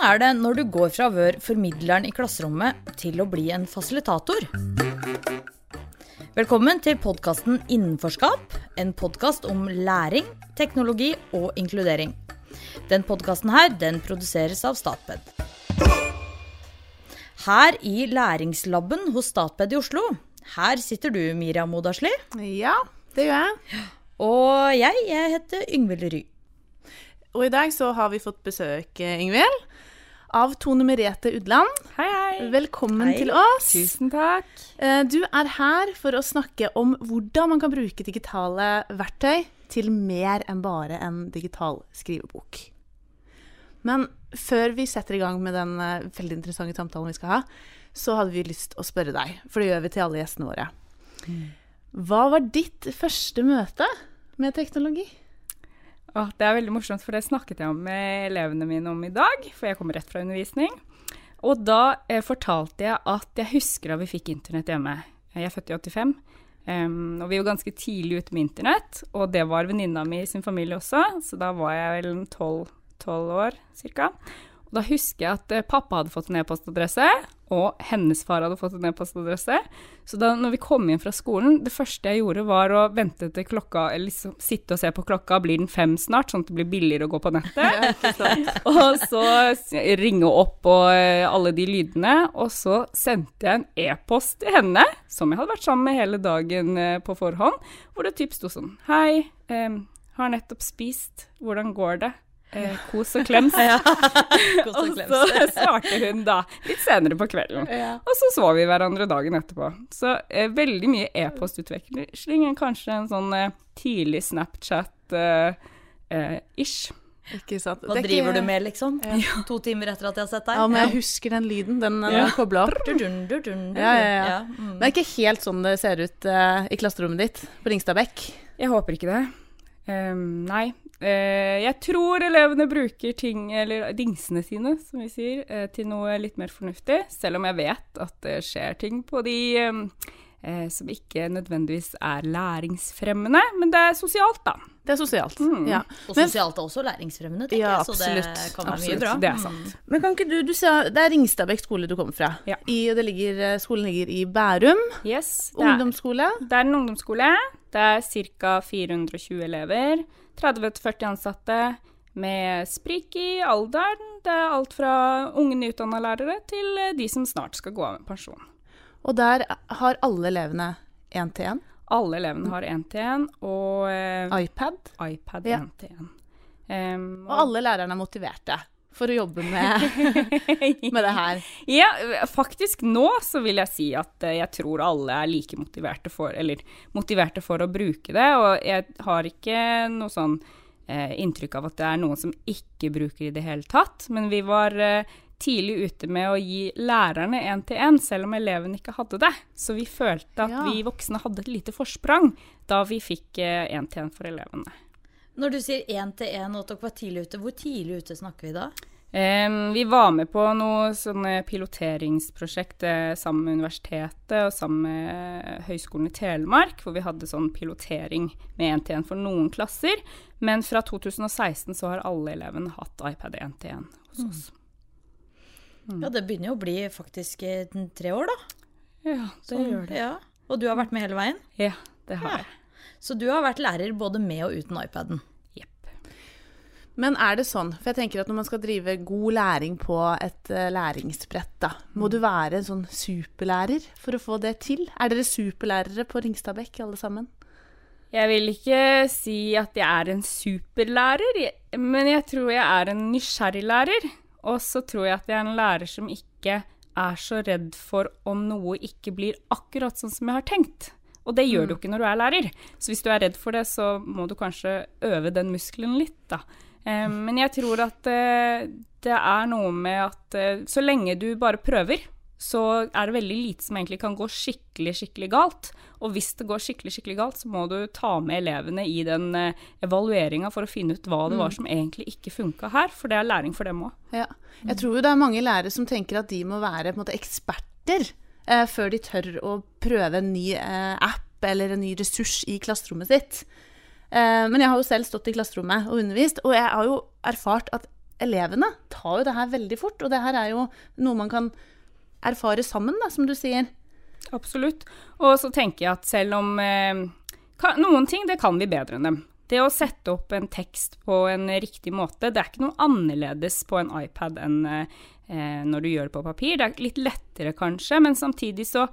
Hvordan er det når du går fra å være formidleren i klasserommet til å bli en fasilitator? Velkommen til podkasten Innenforskap, en podkast om læring, teknologi og inkludering. Den podkasten her, den produseres av Statped. Her i læringslaben hos Statped i Oslo, her sitter du, Miriam Modasli. Ja, det gjør jeg. Og jeg, jeg heter Yngvild Ry. Og i dag så har vi fått besøk, eh, Ingvild, av Tone Merete Udland. Hei, hei. Velkommen Hei. til oss. Tusen takk. Eh, Du er her for å snakke om hvordan man kan bruke digitale verktøy til mer enn bare en digital skrivebok. Men før vi setter i gang med den eh, veldig interessante samtalen vi skal ha, så hadde vi lyst å spørre deg, for det gjør vi til alle gjestene våre. Hva var ditt første møte med teknologi? Åh, det er veldig morsomt, for det snakket jeg om med elevene mine om i dag, for jeg kommer rett fra undervisning. Og da eh, fortalte jeg at jeg husker da vi fikk internett hjemme. Jeg er født i 85, Um, og vi var ganske tidlig ute med internett. Og det var venninna mi sin familie også, så da var jeg vel en 12, 12 år cirka. Da husker jeg at eh, pappa hadde fått en e-postadresse, og hennes far hadde fått en e-postadresse. Så da når vi kom inn fra skolen, det første jeg gjorde var å vente til klokka, eller liksom sitte og se på klokka, blir den fem snart, sånn at det blir billigere å gå på nettet. og så ringe opp og eh, alle de lydene, og så sendte jeg en e-post til henne, som jeg hadde vært sammen med hele dagen eh, på forhånd, hvor det typ sto sånn, hei, em, har nettopp spist, hvordan går det? Eh, kos og klems. Godt Og og klems. så svarte hun da, litt senere på kvelden. Og så så vi hverandre dagen etterpå. Så eh, veldig mye e-postutveksling er kanskje en sånn eh, tidlig Snapchat-ish. Ikke sant? Hva Det er ikke- driver du med, liksom? To timer etter at jeg har sett deg? Ja, men jeg husker den lyden. Den, den Ja. er kobla opp. Du, du, du. Ja, ja, ja. mm. Men det er ikke helt sånn det ser ut uh, i klasserommet ditt på Ringstadbekk. Jeg håper ikke det. Um, nei. Eh, jeg tror elevene bruker ting, eller dingsene sine, som vi sier, eh, til noe litt mer fornuftig. Selv om jeg vet at det skjer ting på de ehm, eh, som ikke nødvendigvis er læringsfremmende, men det er sosialt, da. Det er sosialt. Mm. Ja. Og sosialt er også læringsfremmende, tenker Ja, jeg. Så det kan være mye bra. Det er sant. Men kan ikke du, du sa, Det er Ringstadbekk skole du kommer fra. Ja. I, og det ligger, eh, skolen ligger i Bærum Yes, det er, ungdomsskole. det er en ungdomsskole. Det er ca. 420 elever. 30-40 ansatte med sprik i alderen. Det er alt fra unge nyutdanna lærere til eh, de som snart skal gå av med pensjon. Og der har alle elevene én-til-én. Alle elevene har én-til-én og eh, iPad. iPad Ja. én-til-én. Em, Og alle lærerne er motiverte for å jobbe med, med det her. Ja, faktisk nå så vil jeg si at eh, jeg tror alle er like motiverte for, eller motiverte for å bruke det, og jeg har ikke noe sånn eh, inntrykk av at det er noen som ikke bruker i det hele tatt, men vi var eh, tidlig ute med å gi lærerne én til én, selv om elevene ikke hadde det. Så vi følte at Ja. vi voksne hadde et lite forsprang da vi fikk én til én for elevene. Når du sier én til én og at dere var tidlig ute, hvor tidlig ute snakker vi da? Vi var med på noe sånne piloteringsprosjekt eh, sammen med universitetet og sammen med Høgskolen i Telemark, hvor vi hadde sånn pilotering med én-til-én for noen klasser. Men fra 2016 så har alle elevene hatt iPad én-til-én hos oss. Ja, det begynner jo å bli faktisk eh, tre år, da. Ja, det så, gjør det. Ja. Og du har vært med hele veien? Ja, det har Ja. jeg. Så du har vært lærer både med og uten iPaden? Men er det sånn, for jeg tenker at når man skal drive god læring på et eh, læringsbrett, da, må du være en sånn superlærer for å få det til? Er dere superlærere på Ringstadbekk alle sammen? Jeg vil ikke si at jeg er en superlærer, men jeg tror jeg er en nysgjerrig lærer. Og så tror jeg at jeg er en lærer som ikke er så redd for om noe ikke blir akkurat sånn som jeg har tenkt. Og det gjør du ikke når du er lærer. Så hvis du er redd for det, så må du kanskje øve den muskelen litt, da. Eh, men jeg tror at eh, det er noe med at eh, så lenge du bare prøver, så er det veldig lite som egentlig kan gå skikkelig, skikkelig galt. Og hvis det går skikkelig, skikkelig galt, så må du ta med elevene i den evalueringa for å finne ut hva det var som egentlig ikke funka her, for det er læring for dem òg. Ja. Jeg tror jo det er mange lærere som tenker at de må være måte eksperter eh, før de tør å prøve en ny eh, app eller en ny ressurs i klasserommet sitt. Eh, men jeg har jo selv stått i klasserommet og undervist, og jeg har jo erfart at elevene tar jo det her veldig fort. Og det her er jo noe man kan erfare sammen, da, som du sier. Absolutt. Og så tenker jeg at selv om eh, Noen ting det kan vi bedre enn dem. Det å sette opp en tekst på en riktig måte, det er ikke noe annerledes på en iPad enn eh, når du gjør det på papir. Det er litt lettere kanskje, men samtidig så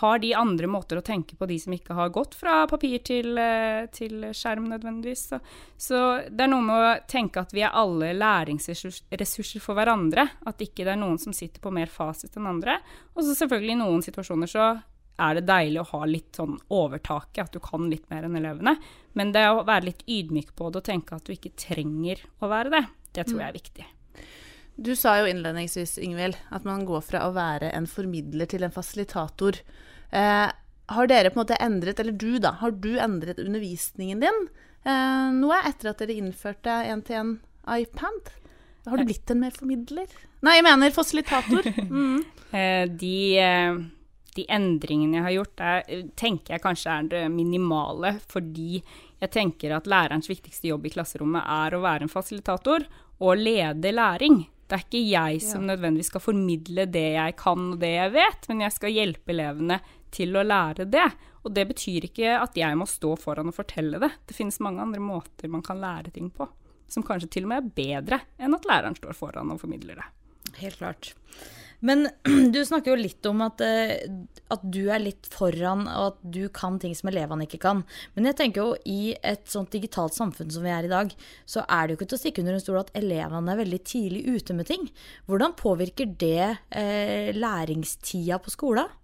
har de andre måter å tenke på, de som ikke har gått fra papir til, eh, til skjerm nødvendigvis. Så, så, det er noe med å tenke at vi er alle læringsressurser for hverandre. At ikke det er noen som sitter på mer fasit enn andre. Og så selvfølgelig i noen situasjoner så er det deilig å ha litt sånn overtaket, at du kan litt mer enn elevene. Men det å være litt ydmyk på det og tenke at du ikke trenger å være det, det tror jeg er viktig. Du sa jo innledningsvis, Ingvild, at man går fra å være en formidler til en fasilitator. Eh, har dere på en måte endret, eller du da, har du endret undervisningen din eh, noe etter at dere innførte én-til-én iPad? Har du blitt en mer formidler? Nei, jeg mener fasilitator. Mm. Eh, de eh, de endringene jeg har gjort, er, tenker jeg kanskje er det minimale. Fordi jeg tenker at lærerens viktigste jobb i klasserommet er å være en fasilitator og lede læring. Det er ikke jeg som nødvendigvis skal formidle det jeg kan og det jeg vet, men jeg skal hjelpe elevene til å lære det. Og det betyr ikke at jeg må stå foran og fortelle det. Det finnes mange andre måter man kan lære ting på, som kanskje til og med er bedre enn at læreren står foran og formidler det. Helt klart. Men du snakker jo litt om at, eh, at, du er litt foran, og at du kan ting som elevene ikke kan. Men jeg tenker jo i et sånt digitalt samfunn som vi er i dag, så er det jo ikke til å stikke under en stol at elevene er veldig tidlig ute med ting. Hvordan påvirker det eh, læringstida på skolen?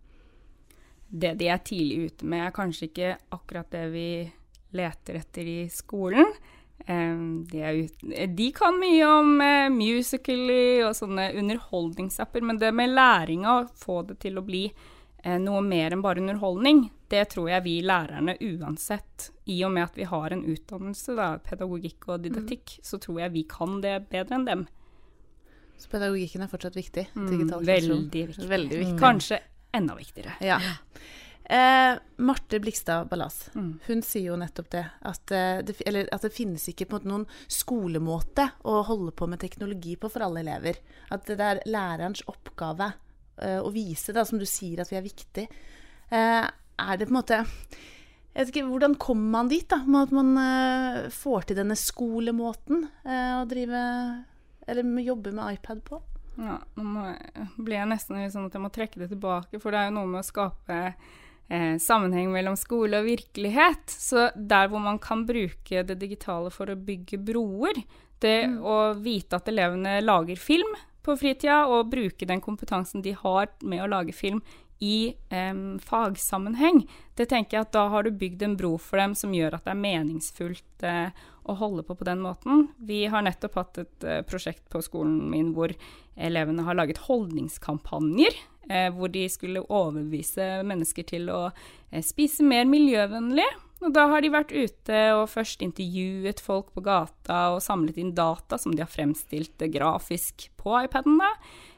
Det de er tidlig ute med, er kanskje ikke akkurat det vi leter etter i skolen. De, de, kan mye om uh, Musically og sånne underholdningsapper, men det med læringa, å få det til å bli uh, noe mer enn bare underholdning, det tror jeg vi lærerne uansett, i og med at vi har en utdannelse, da, pedagogikk og didaktikk, mm. så tror jeg vi kan det bedre enn dem. Så pedagogikken er fortsatt viktig? Mm, veldig viktig. Veldig viktig. Kanskje enda viktigere. Ja. Eh, Marte Blikstad Ballas mm. hun sier jo nettopp det at, eh, det eller, at, det finnes ikke på noen skolemåte å holde på med teknologi på for alle elever. At det er lærerens oppgave eh, å vise, da, som du sier, at vi er viktig. Eh, er det på en måte jeg vet ikke, Hvordan kommer man dit? da, med At man eh, får til denne skolemåten eh, å drive Eller jobbe med iPad på? Ja, nå blir jeg nesten sånn at jeg må trekke det tilbake, for det er jo noe med å skape eh, sammenheng mellom skole og virkelighet. Så der hvor man kan bruke det digitale for å bygge broer, det mm. å vite at elevene lager film på fritida, og bruke den kompetansen de har med å lage film i eh, fagsammenheng, det tenker jeg at da har du bygd en bro for dem som gjør at det er meningsfullt eh, å holde på på den måten. Vi har nettopp hatt et uh, prosjekt på skolen min hvor elevene har laget holdningskampanjer Uh, hvor de skulle overbevise mennesker til å uh, spise mer miljøvennlig. Og da har de vært ute og først intervjuet folk på gata og samlet inn data som de har fremstilt grafisk på iPaden. da.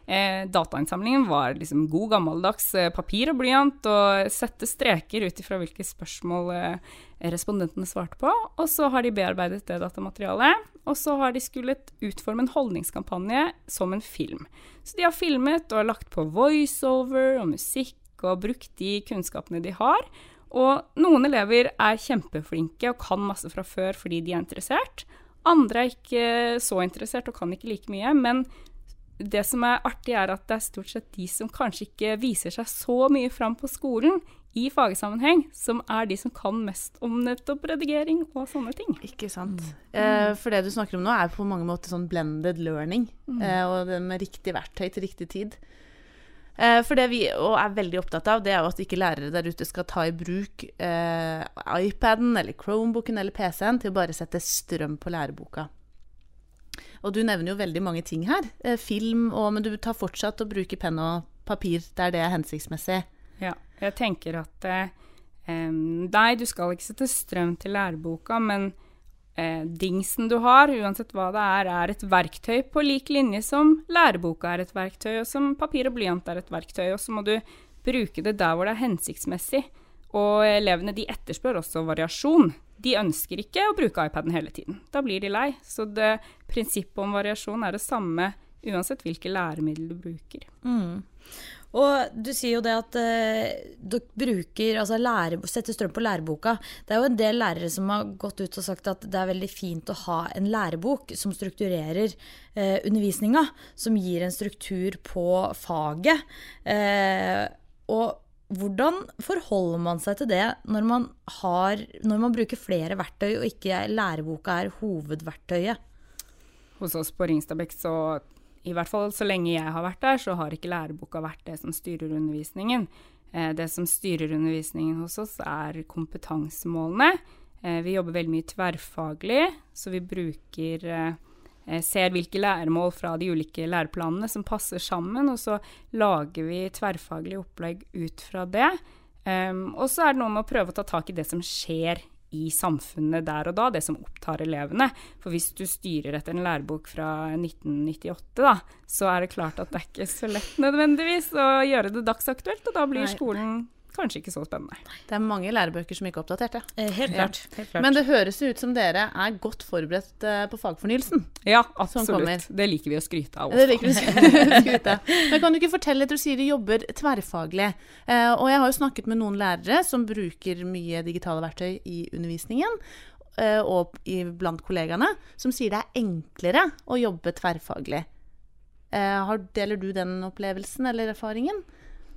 Eh, datainnsamlingen var liksom god gammeldags eh, papir og blyant og sette streker ut ifra hvilke spørsmål eh, respondentene svarte på. Og så har de bearbeidet det datamaterialet, og så har de skullet utforme en holdningskampanje som en film. Så de har filmet og lagt på voiceover og musikk og brukt de kunnskapene de har. Og noen elever er kjempeflinke og kan masse fra før fordi de er interessert. Andre er ikke så interessert og kan ikke like mye. Men det som er artig, er at det er stort sett de som kanskje ikke viser seg så mye fram på skolen i fagsammenheng, som er de som kan mest om nettopp redigering og sånne ting. Ikke sant. Mm. Eh, for det du snakker om nå, er på mange måter sånn blended learning. Mm. Eh, og det med riktig verktøy til riktig tid. Eh, for det vi er veldig opptatt av, det er jo at ikke lærere der ute skal ta i bruk eh, iPaden eller Chromebooken eller PC-en til å bare sette strøm på læreboka. Og du nevner jo veldig mange ting her. Eh, film og Men du tar fortsatt å bruke penn og papir der det er hensiktsmessig. Ja, jeg tenker at eh, Nei, du skal ikke sette strøm til læreboka, men eh, dingsen du har, uansett hva det er, er et verktøy på lik linje som læreboka er et verktøy, og som papir og blyant er et verktøy. Og så må du bruke det der hvor det er hensiktsmessig. Og elevene de etterspør også variasjon. De ønsker ikke å bruke iPaden hele tiden. Da blir de lei. Så det, prinsippet om variasjon er det samme uansett hvilke læremidler du bruker. Mm. Og du sier jo det at eh, dere bruker altså lære, setter strøm på læreboka. Det er jo en del lærere som har gått ut og sagt at det er veldig fint å ha en lærebok som strukturerer eh, undervisninga. Som gir en struktur på faget. Eh, og hvordan forholder man seg til det når man, har, når man bruker flere verktøy, og ikke læreboka er hovedverktøyet? Hos oss på Ringstabekk så i hvert fall så lenge jeg har vært der, så har ikke læreboka vært det som styrer undervisningen. Eh, det som styrer undervisningen hos oss, er kompetansemålene. Eh, vi jobber veldig mye tverrfaglig, så vi bruker eh, ser hvilke læremål fra de ulike læreplanene som passer sammen, og så lager vi tverrfaglige opplegg ut fra det. Um, og så er det noe med å prøve å ta tak i det som skjer i samfunnet der og da, det som opptar elevene. For hvis du styrer etter en lærebok fra 1998, da, så er det klart at det er ikke så lett nødvendigvis å gjøre det dagsaktuelt, og da blir skolen kanskje ikke så spennende. Det er mange lærebøker som ikke er oppdatert, ja. Eh, helt klart. Helt klart. Men det høres ut som dere er godt forberedt eh, på fagfornyelsen. Ja, absolutt. Det liker vi å skryte av også. Det liker vi å skryte av. Men kan du ikke fortelle litt, du sier de jobber tverrfaglig. Eh, og jeg har jo snakket med noen lærere som bruker mye digitale verktøy i undervisningen og blant kollegaene, som sier det er enklere å jobbe tverrfaglig. Deler du den opplevelsen eller erfaringen?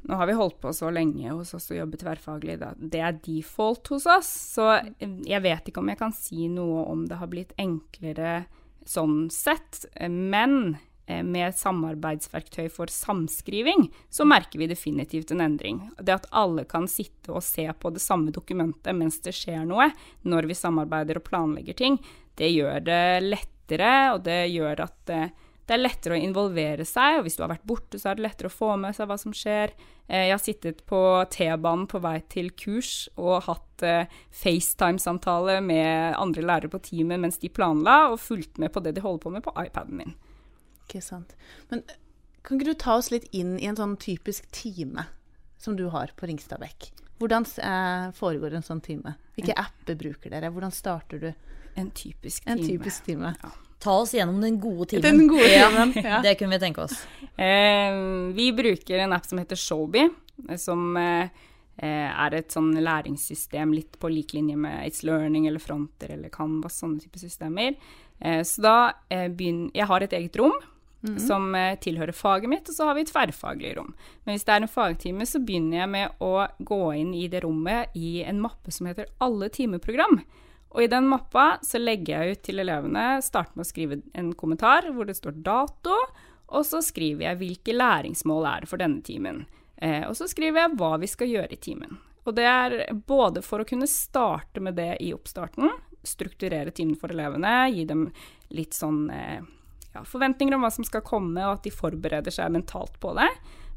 Nå har vi holdt på så lenge hos oss å jobbe tverrfaglig. Da. Det er default hos oss. Så jeg vet ikke om jeg kan si noe om det har blitt enklere sånn sett. Men eh, med samarbeidsverktøy for samskriving, så merker vi definitivt en endring. Det at alle kan sitte og se på det samme dokumentet mens det skjer noe, når vi samarbeider og planlegger ting, det gjør det lettere, og det gjør at eh, det er lettere å involvere seg, og hvis du har vært borte, så er det lettere å få med seg hva som skjer. Eh, jeg har sittet på T-banen på vei til kurs og hatt eh, FaceTime-samtale med andre lærere på teamet mens de planla, og fulgt med på det de holder på med på iPaden min. Ikke sant. Men kan ikke du ta oss litt inn i en sånn typisk time som du har på Ringstadbekk? Hvordan eh, foregår en sånn time? Hvilke apper bruker dere? Hvordan starter du? En typisk time. En typisk time. Ja. Ta oss gjennom den gode timen. Den gode timen, ja. Det kunne vi tenke oss. Eh, vi bruker en app som heter Showby, som eh, er et sånn læringssystem litt på lik linje med It's Learning eller Fronter eller Canvas, sånne type systemer. Eh, så da eh, begynner Jeg har et eget rom. Mm -hmm. Som eh, tilhører faget mitt, og så har vi et tverrfaglig rom. Men hvis det er en fagtime, så begynner jeg med å gå inn i det rommet i en mappe som heter Alle timeprogram. Og i den mappa så legger jeg ut til elevene, Start med å skrive en kommentar hvor det står dato, og så skriver jeg hvilke læringsmål er det for denne timen. Eh, og så skriver jeg hva vi skal gjøre i timen. Og det er både for å kunne starte med det i oppstarten, strukturere timen for elevene, gi dem litt sånn eh, ja, forventninger om hva som skal komme, og at de forbereder seg mentalt på det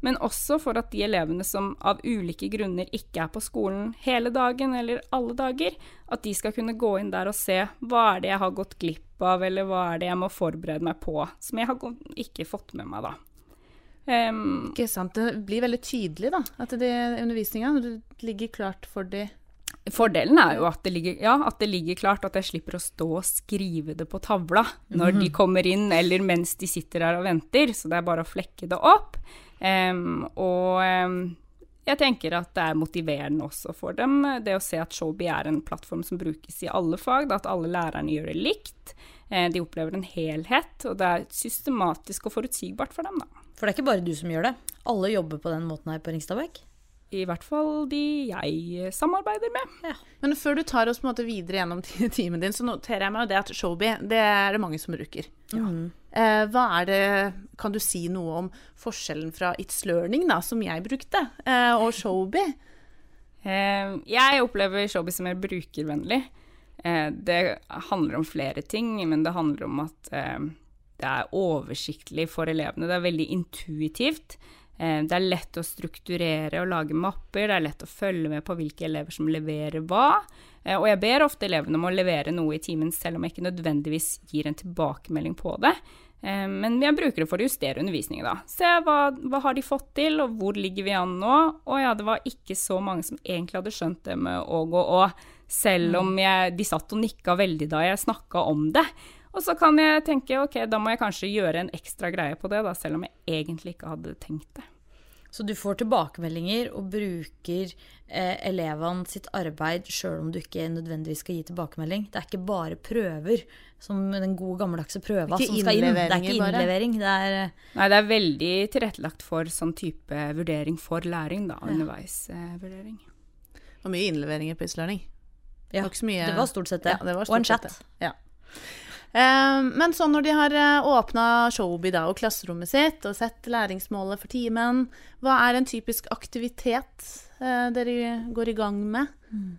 men også for at de elevene som av ulike grunner ikke er på skolen hele dagen eller alle dager, at de skal kunne gå inn der og se hva er det jeg har gått glipp av, eller hva er det jeg må forberede meg på, som jeg har ikke fått med meg, da. Um, ikke sant. Det blir veldig tydelig, da, at det undervisninga ligger klart for de Fordelen er jo at det, ligger, ja, at det, ligger, klart, at jeg slipper å stå og skrive det på tavla når mm -hmm. de kommer inn, eller mens de sitter der og venter. Så det er bare å flekke det opp. Um, og um, jeg tenker at det er motiverende også for dem, det å se at Showby er en plattform som brukes i alle fag, at alle lærerne gjør det likt. Uh, de opplever en helhet, og det er systematisk og forutsigbart for dem. Da. For det er ikke bare du som gjør det? Alle jobber på den måten her på Ringstadbekk? I hvert fall de jeg samarbeider med. Ja. Men før du tar oss på en måte videre gjennom timen din, så noterer jeg meg det at Showby det er det mange som bruker. Ja. Mm. Eh, hva er det Kan du si noe om forskjellen fra It's Learning, da, som jeg brukte, eh, og Showby? Eh, jeg opplever Showby som mer brukervennlig. Eh, det handler om flere ting, men det handler om at eh, det er oversiktlig for elevene. Det er veldig intuitivt. Eh, det er lett å strukturere og lage mapper, det er lett å følge med på hvilke elever som leverer hva. Eh, og jeg ber ofte elevene om å levere noe i timen, selv om jeg ikke nødvendigvis gir en tilbakemelding på det. Eh, men jeg bruker det for å justere undervisningen, da. Se hva, hva har de fått til, og hvor ligger vi an nå? Og ja, det var ikke så mange som egentlig hadde skjønt det med åg og å, selv om jeg, de satt og nikka veldig da jeg snakka om det. Og så kan jeg tenke ok, da må jeg kanskje gjøre en ekstra greie på det, da, selv om jeg egentlig ikke hadde tenkt det. Så du får tilbakemeldinger og bruker eh, elevene sitt arbeid sjøl om du ikke nødvendigvis skal gi tilbakemelding. Det er ikke bare prøver, som den gode gammeldagse prøva som skal inn. Det er ikke bare. innlevering. Det er eh, Nei, det er veldig tilrettelagt for sånn type vurdering for læring, da. Underveisvurdering. Det var mye innleveringer på Islearning. ja, Det var stort sett det. Ja, det stort og en stort chat. sett det. Ja. Eh, men så når de har åpna Showby da, og klasserommet sitt og sett læringsmålet for timen, hva er en typisk aktivitet eh, dere går i gang med?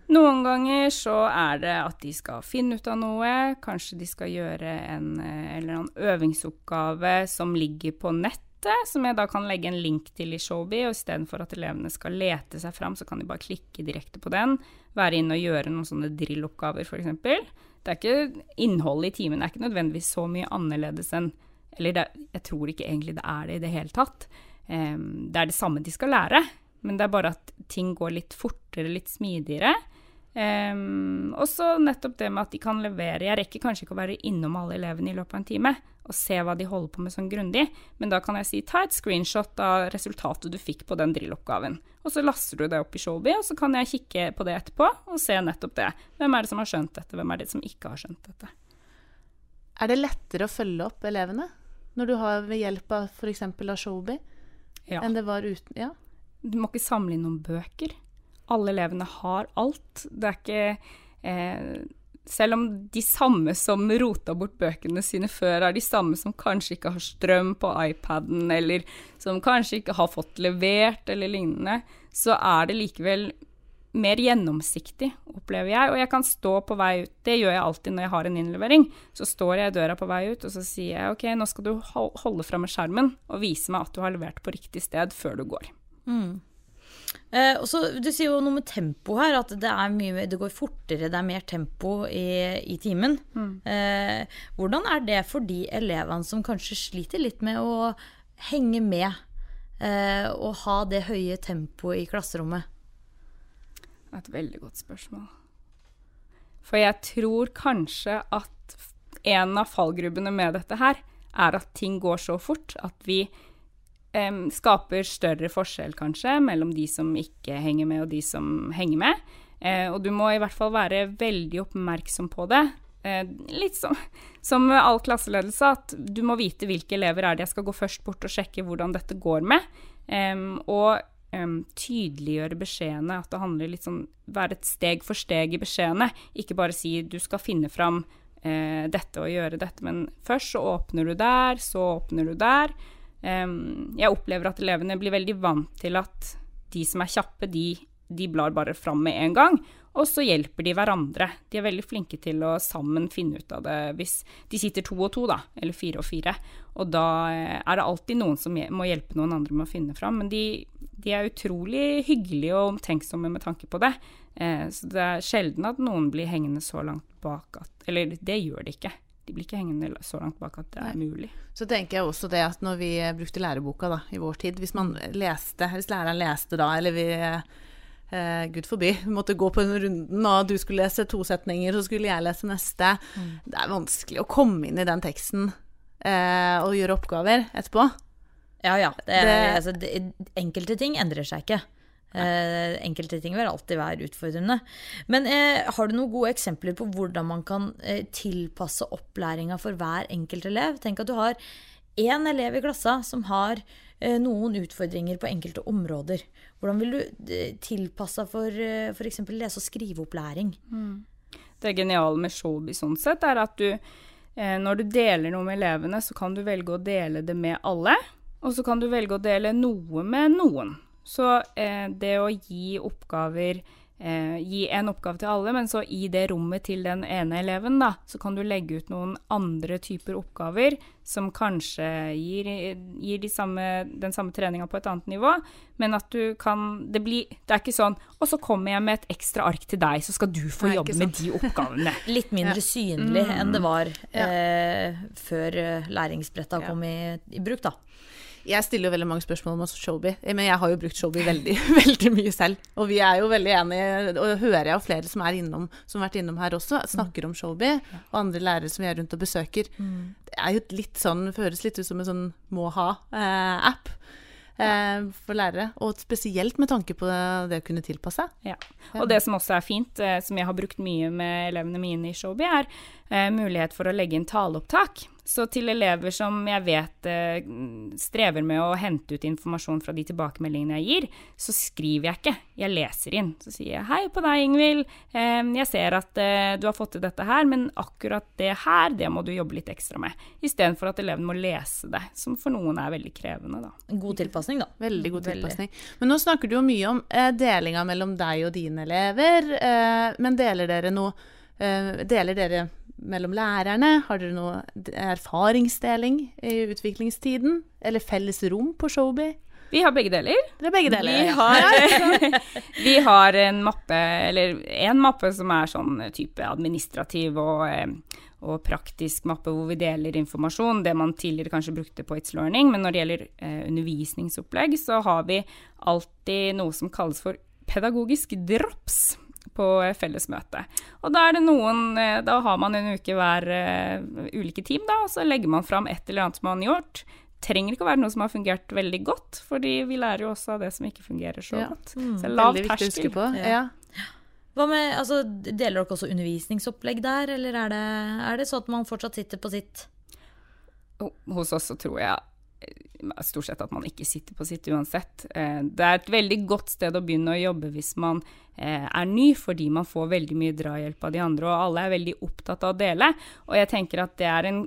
Noen ganger så er det at de skal finne ut av noe. Kanskje de skal gjøre en eh, eller annen øvingsoppgave som ligger på nettet, som jeg da kan legge en link til i Showby. Og istedenfor at elevene skal lete seg fram, så kan de bare klikke direkte på den. Være inne og gjøre noen sånne drilloppgaver, f.eks. Det er ikke Innholdet i timen er ikke nødvendigvis så mye annerledes enn Eller det, jeg tror ikke egentlig det er det i det hele tatt. Um, det er det samme de skal lære, men det er bare at ting går litt fortere, litt smidigere. Um, og så nettopp det med at de kan levere. Jeg rekker kanskje ikke å være innom alle elevene i løpet av en time og se hva de holder på med sånn grundig, men da kan jeg si ta et screenshot av resultatet du fikk på den drilloppgaven. Og så laster du det opp i Showby, og så kan jeg kikke på det etterpå og se nettopp det. Hvem er det som har skjønt dette, hvem er det som ikke har skjønt dette? Er det lettere å følge opp elevene når du har ved hjelp av f.eks. av Showby, Ja. enn det var uten Ja. Du må ikke samle inn noen bøker. Alle elevene har alt. Det er ikke eh, Selv om de samme som rota bort bøkene sine før, er de samme som kanskje ikke har strøm på iPaden, eller som kanskje ikke har fått levert, eller lignende, så er det likevel mer gjennomsiktig, opplever jeg. Og jeg kan stå på vei ut, det gjør jeg alltid når jeg har en innlevering. Så står jeg i døra på vei ut, og så sier jeg ok, nå skal du holde framme skjermen og vise meg at du har levert på riktig sted før du går. Eh, også, du sier jo noe med tempo her, at det, mye, det går fortere, det er mer tempo i, i timen. Eh, hvordan er det for de elevene som kanskje sliter litt med å henge med eh, og ha det høye tempoet i klasserommet? Det er et veldig godt spørsmål. For jeg tror kanskje at en av fallgrubbene med dette her, er at ting går så fort at vi em, skaper større forskjell, kanskje, mellom de som ikke henger med, og de som henger med. Uh, og du må i hvert fall være veldig oppmerksom på det. Uh, litt som, som all klasseledelse, at du må vite hvilke elever er det jeg skal gå først bort og sjekke hvordan dette går med. Um, og um, tydeliggjøre beskjedene, at det handler litt sånn Være et steg for steg i beskjedene. Ikke bare si du skal finne fram eh, dette og gjøre dette, men først så åpner du der, så åpner du der. Jeg opplever at elevene blir veldig vant til at de som er kjappe, de, de blar bare fram med en gang. Og så hjelper de hverandre. De er veldig flinke til å sammen finne ut av det hvis de sitter to og to, da, eller fire og fire. Og da eh, er det alltid noen som må hjelpe noen andre med å finne fram. Men de, de er utrolig hyggelige og omtenksomme med tanke på det. Eh, så det er sjelden at noen blir hengende så langt bak at Eller det gjør de ikke. De blir ikke hengende så langt bak at det er mulig. Så tenker jeg også det at når vi brukte læreboka da, i vår tid, hvis man leste, hvis læreren leste da, eller vi eh, Gud forby, vi måtte gå på den runden, og du skulle lese to setninger, så skulle jeg lese neste. Det er vanskelig å komme inn i den teksten eh, og gjøre oppgaver etterpå. Ja ja. Det, Det- altså, det, enkelte ting endrer seg ikke. Eh, enkelte ting vil alltid være utfordrende. Men eh, har du noen gode eksempler på hvordan man kan eh, tilpasse opplæringa for hver enkelt elev? Tenk at du har én elev i klassa som har eh, noen utfordringer på enkelte områder. Hvordan vil du eh, tilpasse for eh, f.eks. lese- og skriveopplæring? Det geniale med Showby sånn sett, er at du, eh, når du deler noe med elevene, så kan du velge å dele det med alle, og så kan du velge å dele noe med noen. Så eh, det å gi oppgaver eh, gi en oppgave til alle, men så i det rommet til den ene eleven, da, så kan du legge ut noen andre typer oppgaver som kanskje gir, gir de samme, den samme treninga på et annet nivå, men at du kan Det, blir, det er ikke sånn Og så kommer jeg med et ekstra ark til deg, så skal du få jobbe med de oppgavene. Litt mindre Ja. synlig enn det var Ja. eh, før eh, læringsbretta Ja. kom i, i bruk, da. Jeg stiller jo veldig mange spørsmål om Showby, Showbie, men jeg har jo brukt Showbie veldig, veldig mye selv. Og vi er jo veldig enige, og det hører jeg jo flere som, er innom, som har vært innom her også, snakker om Showbie, og andre lærere som vi er rundt og besøker. Det er jo litt sånn, det litt ut som en sånn må ha-app eh, for lærere, og spesielt med tanke på det, å kunne tilpasse. Ja. Og det som også er fint, eh, som jeg har brukt mye med elevene mine i Showbie, er eh, mulighet for å legge inn taleopptak. Så til elever som jeg vet eh, strever med å hente ut informasjon fra de tilbakemeldingene jeg gir, så skriver jeg ikke, jeg leser inn. Så sier jeg 'hei på deg, Ingvild, eh, jeg ser at eh, du har fått til dette her, men akkurat det her, det må du jobbe litt ekstra med'. Istedenfor at eleven må lese det, som for noen er veldig krevende, da. God tilpasning, da. Veldig god tilpasning. Men nå snakker du jo mye om eh, delinga mellom deg og dine elever. Eh, men deler dere noe Deler dere mellom lærerne? Har dere noe erfaringsdeling i utviklingstiden? Eller felles rom på Showbie? Vi har begge deler. Det er begge deler? Vi har, vi har en mappe, eller én mappe som er sånn type administrativ og, eh, og praktisk mappe hvor vi deler informasjon, det man tidligere kanskje brukte på It's Learning. Men når det gjelder eh, undervisningsopplegg, så har vi alltid noe som kalles for pedagogisk drops på fellesmøte. Og da er det noen eh, Da har man en uke hver uh, ulike team, da, og så legger man fram et eller annet som man har gjort. Trenger ikke å være noe som har fungert veldig godt, fordi vi lærer jo også av det som ikke fungerer så Ja. godt. Så det er lav Veldig viktig å huske terskel. på. Ja. Ja. Hva med, altså, Deler dere også undervisningsopplegg der, eller er det, er det sånn at man fortsatt sitter på sitt? Hos oss så tror jeg stort sett at man ikke sitter på sitt uansett. Eh, Det er et veldig godt sted å begynne å jobbe hvis man eh, er ny, fordi man får veldig mye drahjelp av de andre, og alle er veldig opptatt av å dele. Og jeg tenker at det, en,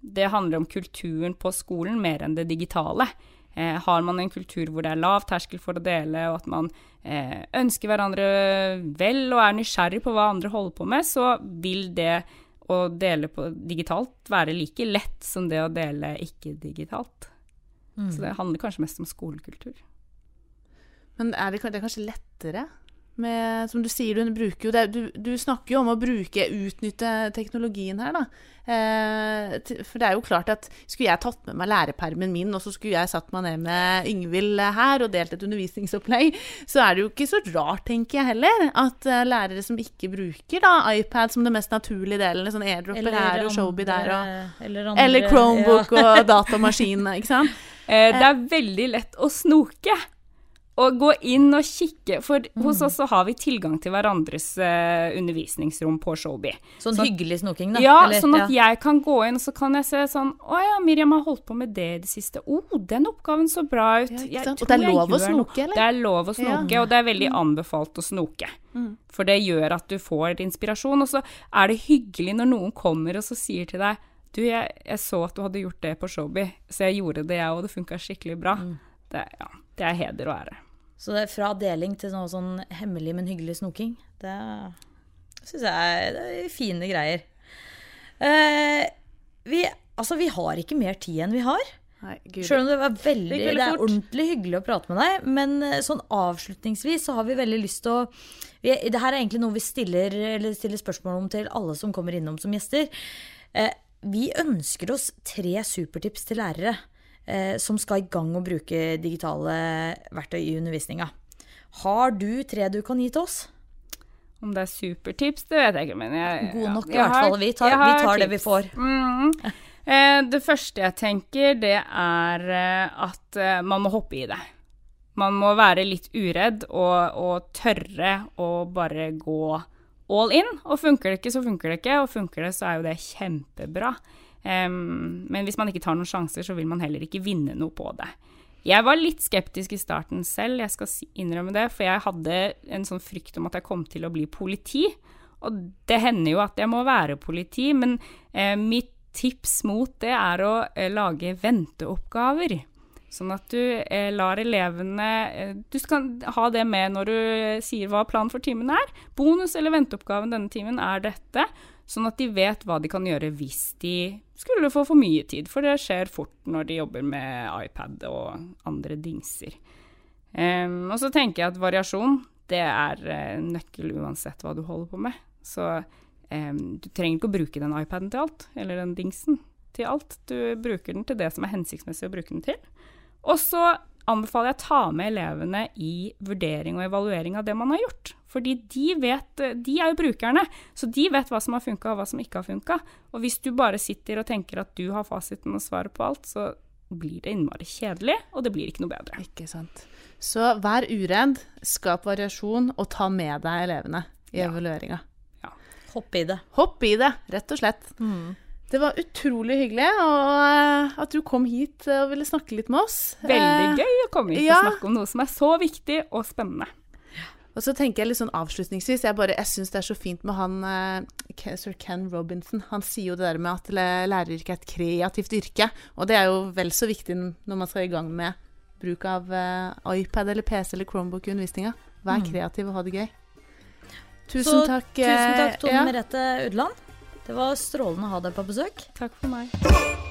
det handler om kulturen på skolen mer enn det digitale. Eh, har man en kultur hvor det er lav terskel for å dele, og at man eh, ønsker hverandre vel og er nysgjerrig på hva andre holder på med, så vil det å dele på digitalt være like lett som det å dele ikke-digitalt. Så det handler kanskje mest om skolekultur. Men er det, det er kanskje lettere med Som du sier, du jo det Du, du snakker jo om å bruke, utnytte teknologien her, da. Eh, for det er jo klart at skulle jeg tatt med meg lærepermen min, og så skulle jeg satt meg ned med Yngvild her og delt et undervisningsopplegg, så er det jo ikke så rart, tenker jeg heller, at eh, lærere som ikke bruker da iPad som det mest naturlige delen, sånn airdropper her og Showbie der og eller, andre- Eller Chromebook og datamaskin, ikke sant? Eh, det er veldig lett å snoke. Og gå inn og kikke, for hos oss så har vi tilgang til hverandres uh, undervisningsrom på Showbie. Sånn sånn hyggelig snoking, da. Ja, eller- sånn at ja. jeg kan gå inn, og så kan jeg se sånn Å ja, Miriam har holdt på med det i det siste. Å, den oppgaven så bra ut. Ja? Og det er lov å snoke, eller? Det er lov å snoke, og det er veldig anbefalt å snoke. For det gjør at du får inspirasjon. Og så er det hyggelig når noen kommer og så sier til deg Du, jeg, jeg så at du hadde gjort det på Showbie, så jeg gjorde det, jeg òg. Det funka skikkelig bra. Det, ja, det er heder og ære. Så det er fra deling til noe sånn hemmelig, men hyggelig snoking. Det syns jeg er, det er fine greier. Eh, vi, altså, vi har ikke mer tid enn vi har. Sjøl. Om det var veldig, Det det, er ordentlig hyggelig å prate med deg. Men eh, sånn avslutningsvis så har vi veldig lyst til å vi, Det her er egentlig noe vi stiller, eller stiller spørsmål om til alle som kommer innom som gjester. Eh, vi ønsker oss tre supertips til lærere som skal i gang å bruke digitale verktøy i undervisninga. Har du tre du kan gi til oss? Om det er supertips, det vet jeg ikke, men jeg God ja, nok i hvert fall. Vi tar, vi tar det vi får. Mm. Eh, det første jeg tenker, det er eh, at eh, man må hoppe i det. Man må være litt uredd og, og tørre å bare gå all in. Og funker det ikke, så funker det ikke, og funker det, så er jo det kjempebra. Em, men hvis man ikke tar noen sjanser, så vil man heller ikke vinne noe på det. Jeg var litt skeptisk i starten selv, jeg skal innrømme det, for jeg hadde en sånn frykt om at jeg kom til å bli politi. Og det hender jo at jeg må være politi, men eh, mitt tips mot det er å eh, lage venteoppgaver. Sånn at du eh, lar elevene eh, Du skal ha det med når du sier hva planen for timen er. Bonus eller venteoppgaven denne timen er dette. Sånn at de vet hva de kan gjøre hvis de skulle få for mye tid. For det skjer fort når de jobber med iPad og andre dingser. Um, og så tenker jeg at variasjon det er uh, nøkkel uansett hva du holder på med. Så um, du trenger ikke å bruke den iPaden til alt, eller den dingsen til alt. Du bruker den til det som er hensiktsmessig å bruke den til. Og så anbefaler jeg å ta med elevene i vurdering og evaluering av det man har gjort. Fordi de vet, de er jo brukerne, så de vet hva som har funka og hva som ikke har funka. Og hvis du bare sitter og tenker at du har fasiten og svaret på alt, så blir det innmari kjedelig, og det blir ikke noe bedre. Ikke sant. Så vær uredd, skap variasjon, og ta med deg elevene i ja. evalueringa. Ja. Hopp i det. Hopp i det, rett og slett. Mm. Det var utrolig hyggelig og at du kom hit og ville snakke litt med oss. Veldig eh, gøy å komme hit ja. og snakke om noe som er så viktig og spennende. Og så tenker jeg litt sånn avslutningsvis Jeg, bare, jeg syns det er så fint med han uh, sir Ken Robinson. Han sier jo det der med at læreryrket er et kreativt yrke. Og det er jo vel så viktig når man skal i gang med bruk av uh, iPad eller PC eller Chromebook i undervisninga. Vær mm. kreativ og ha det gøy. Tusen så, takk. Tusen takk, Tone ja. Merete Udland. Det var strålende å ha deg på besøk. Takk for meg.